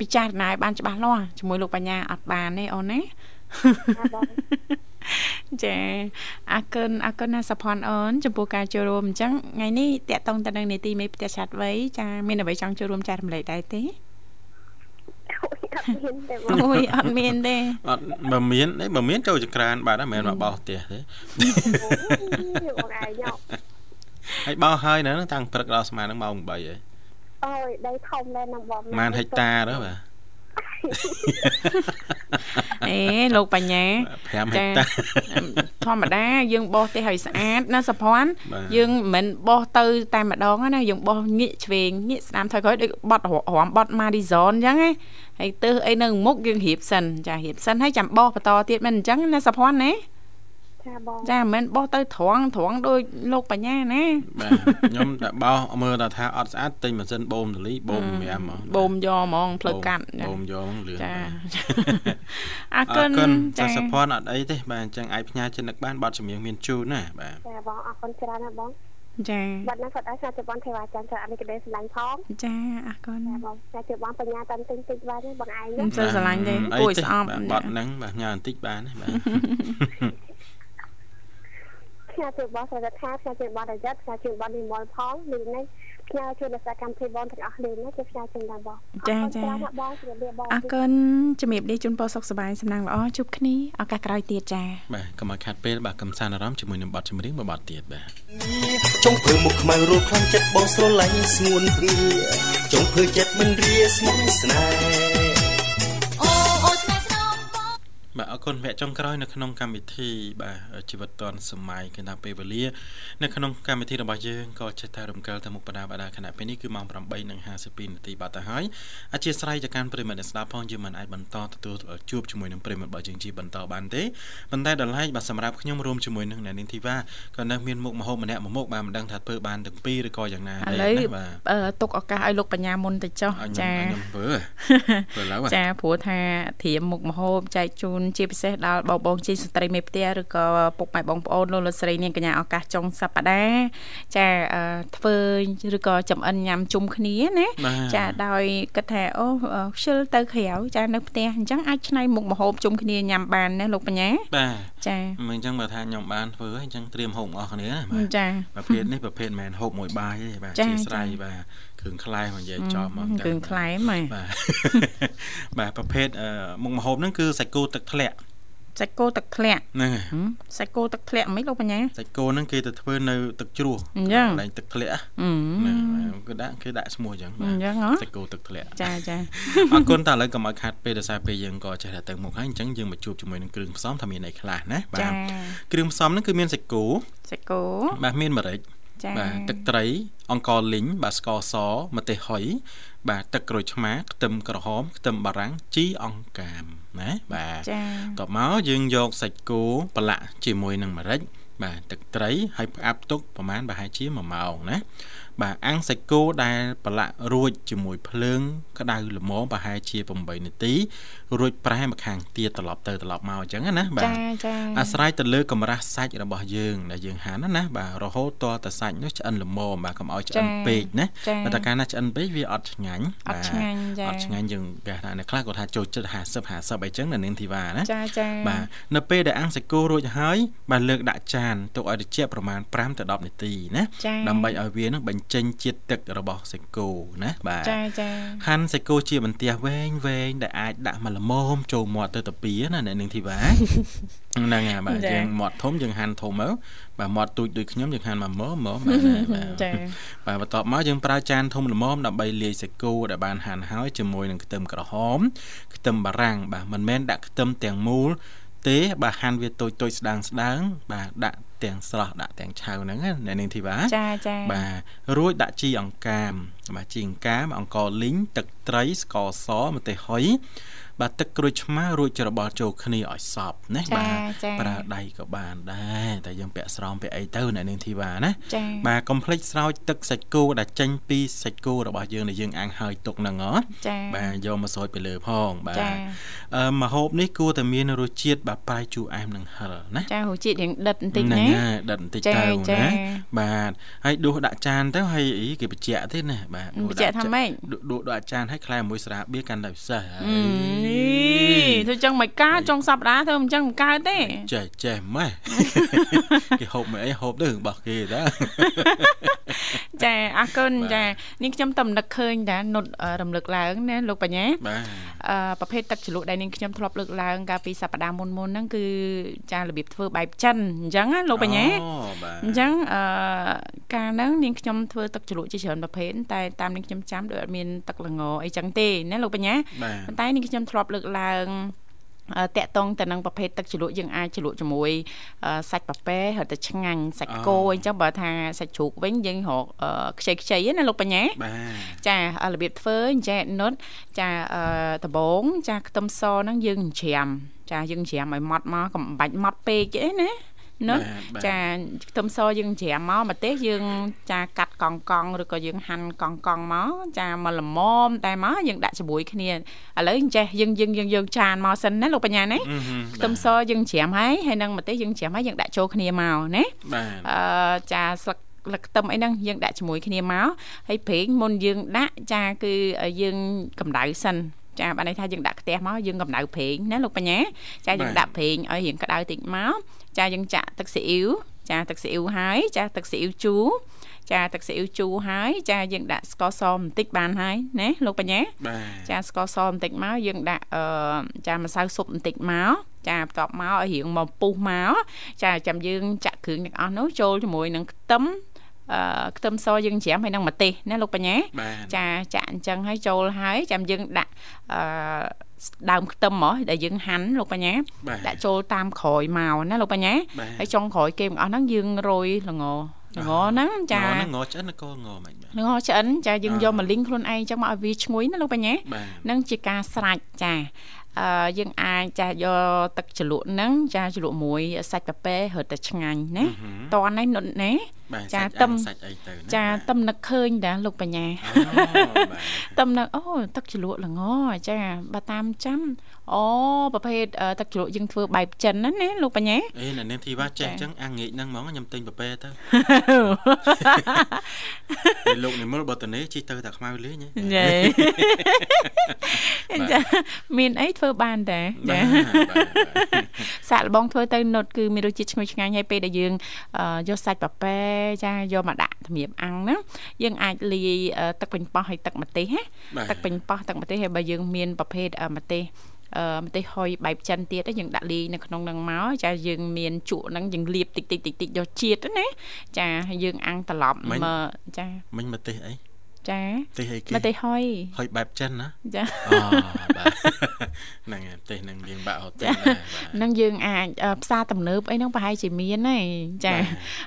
ពិចារណាឲ្យបានច្បាស់លាស់ជាមួយលោកបញ្ញាអត់បានទេអូនណាចាបងចាអរគុណអរគុណណាសុភ័ណ្ឌអូនចំពោះការចូលរួមអញ្ចឹងថ្ងៃនេះតកតងទៅនឹងនីតិមេផ្ទះឆាត់វ័យចាមានអ្វីចង់ចូលរួមចែករំលែកដែរទេ អូយអត់មានទេបងអូយអត់មានទេអត់បើមានទេបើមានចូលចក្រានបាទហ្នឹងមិនមែនមកបោសផ្ទះទេអូយបងឯងញ៉ោហើយបោសហើយនៅហ្នឹងតាំងព្រឹកដល់ស្មានហ្នឹងម៉ោង8ហើយអូយដីធំដែរណាបងម៉ានហិកតាទៅបាទ អេលោកបញ្ញា5ហិកតាធម្មតាយើងបោសទេឲ្យស្អាតណាសុភ័ណ្ឌបាទយើងមិនមែនបោសទៅតែម្ដងណាយើងបោសងាកឆ្វេងងាកស្ដាំថយក្រោយដូចបត់រំបត់ Madison អញ្ចឹងណាហើយទើសអីនៅមុខយើងរៀបសិនចារៀបសិនហើយចាំបោសបន្តទៀតមិនអញ្ចឹងណាសុភ័ណ្ឌណា ចាបងចាមិនមែនបោសទៅត្រង់ត្រង់ដូចលោកបញ្ញាណាបាទខ្ញុំតែបោសមើលតែថាអត់ស្អាតទិញម៉ាស៊ីនបូមតលីបូម5ហ្មងបូមយកហ្មងផ្លូវកាត់ចាបូមយកហ្មងលឿនចាបាទអរអគុរណគុណចាសាសុភ័ណ្ឌអត់អីទេបាទអញ្ចឹងអាចផ្ញើចិត្តនឹកបានបတ်ចម្រៀងមានជូនណាបាទចាបងអរគុណច្រើនណាស់បងចាបាត់ណាគាត់ឲ្យសាជាបងទេវ៉ាចាន់ច្រើនអត់នេះក៏ដែរស្រឡាញ់ផងចាអរគុណចាបងសាជាបងបញ្ញាតាមទិញតិចបានទេបងឯងមិនសូវស្រឡាញ់ទេអីគួរឲ្យទេស្អប់បាទបတ်ហ្នឹងបាទផ្ញើបន្តិចបានទេបាទ ផ្ញើជូនបងស្រីថាផ្ញើជូនបងរយ័ត្នផ្ញើជូនបងនិមលផងនេះនេះផ្ញើជូនដល់សកម្មភាពបងទាំងអស់គ្នាណាគឺផ្ញើជូនដល់បងចាចាអរគុណច្រើនណាស់បងជម្រាបលាបងអរគុណជំរាបលាជូនពរសុខសប្បាយសំណាងល្អជួបគ្នាឱកាសក្រោយទៀតចាបាទកុំឲ្យខាត់ពេលបាទកំសាន្តអារម្មណ៍ជាមួយនឹងបတ်ចម្រៀងមួយបတ်ទៀតបាទចុងភើមុខខ្មៅរੂខ្លាំងចិត្តបងស្រឡាញ់ស្ងួនព្រាចុងភើចិត្តមិនរាស្មុគស្នេហ៍ បាទអរគុណវគ្គចុងក្រោយនៅក្នុងកម្មវិធីបាទជីវិតឌွန်សម័យគឺថាពេលវេលានៅក្នុងកម្មវិធីរបស់យើងក៏ចេះតែរំកិលទៅមុខបដាបដាខណៈពេលនេះគឺម៉ោង8:52នាទីបាត់ទៅហើយអធិស្ឋានទៅកាន់ប្រិមត្តអ្នកស្ដាប់ផងយើងមិនអាចបន្តទទួលជួបជាមួយនឹងប្រិមត្តរបស់យើងជាបន្តបានទេប៉ុន្តែដល់ឡែកបាទសម្រាប់ខ្ញុំរួមជាមួយនឹងអ្នកនាងធីវ៉ាក៏នៅមានមុខមហូបម្នាក់មួយមុខបាទមិនដឹងថាធ្វើបានទាំងពីរឬក៏យ៉ាងណាឥទេឡូវណាបាទអឺទុកឱកាសឲ្យលោកបញ្ញាមុនទៅចុះឲ្យខ្ញុំចាឲ្យខ្ញុំធ្វើធ្វើឡើយបាទចាព្រោះថាធៀមមុខមហូបចែកជូនជាពិសេសដល់បងបងជាស្ត្រីមេផ្ទះឬក៏ពុកម៉ែបងប្អូនលោកលោកស្រីនាងកញ្ញាឱកាសចុងសប្តាហ៍ចាអឺធ្វើឬក៏ចំអិនញ៉ាំជុំគ្នាណាបាទចាដោយគិតថាអូអឺខ្ជិលទៅក្រៅចានៅផ្ទះអញ្ចឹងអាចឆ្នៃមុខម្ហូបជុំគ្នាញ៉ាំបានណាលោកបញ្ញាបាទចាមិនអញ្ចឹងបើថាខ្ញុំបានធ្វើហើយអញ្ចឹងត្រៀមហូបអស់គ្នាណាបាទចាប្រភេទនេះប្រភេទមិនមែនហូបមួយបាយទេបាទចាជាស្រ័យចាបាទ គ្រឿងខ្លែមកនិយាយចោលមកគ្រឿងខ្លែមហ៎បាទបាទប្រភេទអឺមុខម្ហូបហ្នឹងគឺសាច់គោទឹកធ្លាក់សាច់គោទឹកធ្លាក់ហ្នឹងហើយហឹមសាច់គោទឹកធ្លាក់មិនលោកបញ្ញាសាច់គោហ្នឹងគេទៅធ្វើនៅទឹកជ្រោះអញ្ចឹងកន្លែងទឹកធ្លាក់អឺហ្នឹងបាទគឺដាក់គេដាក់ឈ្មោះអញ្ចឹងអញ្ចឹងហ៎សាច់គោទឹកធ្លាក់ចាចាអរគុណតើឥឡូវកុំឲ្យខាត់ពេលដោយសារពេលយើងក៏ចេះតែទៅមុខហើយអញ្ចឹងយើងមកជួបជាមួយនឹងគ្រឿងផ្សំថាមានអីខ្លះណាបាចាទគ្រឿងផ្សំហ្នឹងគឺមានសាច់គោសាច់គោបាទមានម្រេចចា៎ បាទទឹកត្រី អង្ករលីងបាទស្ករសម្ទេសហុយបាទទឹកក្រូចឆ្មាខ្ទឹមក្រហមខ្ទឹមបារាំងជីអង្កាមណាបាទចា៎តបមកយើងយកសាច់គោប្រឡាក់ជាមួយនឹងម្រេចបាទទឹកត្រីហើយផ្អាប់ទុកប្រហែលប្រហែលជា1ម៉ោងណាបាទអាំងសាច់គោដែលប្រឡាក់រួចជាមួយភ្លើង ក្តៅល្មមប្រហែលជា8នាទីរួចប្រែមកខាងទៀតត្រឡប់ទៅត្រឡប់មកអញ្ចឹងណាបាទចាចាអាស្រ័យទៅលើកម្រាស់សាច់របស់យើងដែលយើងហាន់ណាណាបាទរហូតតតែសាច់នោះឆ្អិនល្មមបាទកុំឲ្យឆ្អិនពេកណាបើតែកាលណាឆ្អិនពេកវាអត់ឆ្ងាញ់អត់ឆ្ងាញ់ចាអត់ឆ្ងាញ់យើងគេថាអ្នកខ្លះគាត់ថាចូលចិត្ត50 50អីចឹងនៅនាងធីវ៉ាណាចាចាបាទនៅពេលដែលអាំងសាច់គោរួចហើយបាទលើកដាក់ចានទុកឲ្យត្រជាក់ប្រមាណ5ទៅ10នាទីណាចាដើម្បីឲ្យវានឹងបញ្ចេញជាតិទឹករបស់សាច់គោណាបាទចាចាហាន់សាច់គោជាបន្ទះវែងវែងដែលអាចដាក់មកល្មមចូលមាត់ទៅតាពីណាអ្នកនាងធីវ៉ាហ្នឹងហើយបាទយើងមាត់ធំយើងហាន់ធំមកបាទមាត់ទូចដូចខ្ញុំយើងហាន់មកមើមើបាទបាទចាបាទបន្ទាប់មកយើងប្រើចានធំល្មមដើម្បីលាយសាច់គោដែលបានហាន់ហើយជាមួយនឹងខ្ទឹមក្រហមខ្ទឹមបារាំងបាទមិនមែនដាក់ខ្ទឹមទាំងមូលទេបាទហាន់វាតូចតូចស្ដើងស្ដើងបាទដាក់ ទាំងស្រស់ដាក់ទាំងឆៅហ្នឹងណាអ្នកនាងធីវ៉ាចាចាបាទរួចដាក់ជីអង្កាមបាទជីអង្កាមអង្ករលីងទឹកត្រីស្ករសម្ទេសហុយ បាទទឹកក្រូចឆ្មារួចច្របល់ចូលគ្នាឲ្យសព្វណាបាទប្រើដៃក៏បានដែរតែយើងពាក់ស្រោមពាក់អីទៅអ្នកនាងធីវ៉ាណាចាបាទកុំភ្លេចស្រោចទឹកសាច់គោដែលចេញពីសាច់គោរបស់យើងដែលយើងអាំងហើយទុកហ្នឹងហ៎ចាបាទយកមកស្រោចពីលើផងបាទចាអឺម្ហូបនេះគួរតែមានរសជាតិបាទប្រៃជូរអែមនិងហឹរណាចារសជាតិរៀងដិតបន្តិចហ្នឹងណាហើយដិតបន្តិចចាទៅចាណាបាទហើយដួសដាក់ចានទៅហើយអីគេបញ្ជាក់ទេណាបាទបញ្ជាក់ថាម៉េចដួសដួសដាក់ចានហើយខ្លែមួយស្រាបៀរកាន់តែពិសេសហើអឺយធ្វើចឹងមិនកើតចុងសប្តាហ៍ធ្វើមិនចឹងមិនកើតទេចេះចេះម៉េះគេហូបមិនអីហូបទៅរបស់គេតាចាអរគុណបាទចានាងខ្ញុំតំណឹកឃើញដែរនុតអឺរំលឹកឡើងណាលោកបញ្ញាបាទអឺប្រភេទទឹកជ្រលក់ដែលនាងខ្ញុំធ្លាប់លើកឡើងកាលពីសប្តាហ៍មុនមុនៗហ្នឹងគឺចារបៀបធ្វើបែបចិនអញ្ចឹងណាលោកបញ្ញាអូបាទអញ្ចឹងអឺកាលហ្នឹងនាងខ្ញុំធ្វើទឹកជ្រលក់ជាច្រើនប្រភេទតែតាមនាងខ្ញុំចាំដូចអត់មានទឹកល្ងអីចឹងទេណាលោកបញ្ញាបាទប៉ុន្តែនាងខ្ញុំធ្លាប់លើកឡើងអឺតាក់តងទៅនឹងប្រភេទទឹកជ្រលក់យើងអាចជ្រលក់ជាមួយអឺសាច់ប៉ាប៉ែហើយទៅឆ្ងាញ់សាច់គោអញ្ចឹងបើថាសាច់ជ្រូកវិញយើងរកអឺខ្ចីខ្ចីណាលោកបញ្ញាបាទចាអឺរបៀបធ្វើអញ្ចឹងនុតចាអឺដំបងចាខ្ទឹមសហ្នឹងយើងច្រាមចាយើងច្រាមឲ្យម៉ត់មកកុំបាច់ម៉ត់ពេកទេណា នុតបាទបាទចាខ្ទឹមសយើងច្រាមមកម្ទេសយើងចាកាត់កង់កង់ឬក៏យើងហាន់កង់កង់មកចាមកល្មមតែមកយើងដាក់ជាមួយគ្នាឥឡូវអញ្ចេះយើងយើងយើងយើងចានមកសិនណាលោកបញ្ញាណាអឺហឹមខ្ទឹមសយើងច្រាមហើយហើយនឹងម្ទេសយើងច្រាមហើយយើងដាក់ចូលគ្នាមកណាបាទអឺចាស្លឹកលឹកខ្ទឹមអីហ្នឹងយើងដាក់ជាមួយគ្នាមកហើយប្រេងមុនយើងដាក់ចាគឺយើងកម្ដៅសិនចាបានន័យថាយើងដាក់ខ្ទះមកយើងកម្ដៅប្រេងណាលោកបញ្ញាចាយើងដាក់ប្រេងឲ្យរៀងក្ដៅតិចមក ចាយើងចាក់ទឹកស៊ីអ៊ីវចាទឹកស៊ីអ៊ីវហើយចាទឹកស៊ីអ៊ីវជូរចាទឹកស៊ីអ៊ីវជូរហើយចាយើងដាក់ស្ករសបន្តិចបានហើយណាលោកបញ្ញាបាទចាស្ករសបន្តិចមកយើងដាក់អឺចាម្សៅស៊ុបបន្តិចមកចាបន្ទាប់មកឲ្យរៀងមកពុះមកចាចាំយើងចាក់គ្រឿងទាំងអស់នោះចូលជាមួយនឹងខ្ទឹមអឺខ្ទឹមសយើងច្រាមហើយនឹងម្ទេសណាលោកបញ្ញាបាទចាចាក់អញ្ចឹងហើយចូលហើយចាំយើងដាក់អឺ ដើមខ្ទឹមហ្មងដែលយើងហាន់លោកបញ្ញាបាទដាក់ចូលតាមក្រោយមកណាលោកបញ្ញាបាទហើយចុងក្រោយគេទាំងអស់ហ្នឹងយើងរោយល្ងល្ងហ្នឹងចាងហ្នឹងងឆ្អិនក៏ងមិនបាទល្ងឆ្អិនចាយើងអ่าយកមកលីងខ្លួនឯងអញ្ចឹងមកឲ្យវាឈ្ងុយណាលោកបញ្ញាបាទនឹងជាការស្រាច់ចាអឺយើងអាចចាយកទឹកជ្រលក់ហ្នឹងចាជ្រលក់មួយសាច់ប៉ាប៉ែរត់តែឆ្ងាញ់ណាតននេះនុតណាបាទ ចាសាច់ទឹអាំមងសាច់អីទៅណាចាបាទតំនឹកឃើញដែរលោកបញ្ញាអូបាទតំនឹកអូទឹកជ្រលក់ល្ងចាបើតាមចាំអូប្រភេទអឺទឹកជ្រលក់យើងធ្វើបែបចិនណាណាលោកបញ្ញាអេអ្នកនាងធីវ៉ាចេះចាអញ្ចឹងអាងាកហ្នឹងហ្មងខ្ញុំទិញប៉ាប៉ែទៅពេលលោកនិមលបតនេជីទៅតែខ្មៅលេងហ៎យេចាមានអីធ្វើបានតែចាបាទបាទបាទសាក់លបងធ្វើទៅនុតគឺមានរសជាតិឈ្ងុយឆ្ងាញ់ហើយពេលដែលយើងអឺយកសាច់ប៉ាប៉ែចាយកមកដាក់ធៀបអាំងហ្នឹងយើងអាចលាយអឺទឹកប៉េងប៉ោះហើយទឹកម្ទេសណាបាទទឹកប៉េងប៉ោះទឹកម្ទេសហើយបើយើងមានប្រភេទអឺម្ទេសអឺម្ទេសហុយបែបចិនទៀតហ្នឹងយើងដាក់លីនៅក្នុងហ្នឹងមកចាយើងមានជក់ហ្នឹងយើងលាបតិចតិចតិចតិចយកជាតិណាចាហើយយើងអាំងត្រឡប់មិញមកចាមិញមកទេសអី ចាទេសអីគេម្ទេសហុយហុយបែបចិនណាចាអូបាទហ្នឹងហើយទេសនឹងយើងបាក់ហូតទេដែរបាទនឹងយើងអាចអឺផ្សារទំនើបអីហ្នឹងប្រហែលជាមានហើយចាបាទ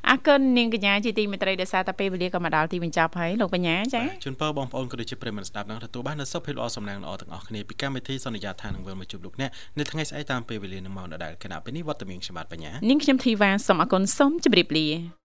អរគុណនាងកញ្ញាជាទីមេត្រីដែលសារតែពេលវេលាក៏មកដល់ទីបញ្ចប់ហើយលោកបញ្ញាចាបាទជូនពរបងប្អូនក៏ដូចជាប្រិយមិត្តស្ដាប់នឹងទទួលបាននូវសុខភាពល្អសំណាងល្អទាំងអស់គ្នាពីកម្មវិធីសន្យាថានឹងវិលមកជួបលោកអ្នកនៅថ្ងៃស្អែកតាមពេលវេលានឹងមកដដែលគណៈពេលនេះវត្តមានខ្ញុំបាទបញ្ញានាងខ្ញុំធីវ៉ាសូមអរគុណសូមជម្រាបលា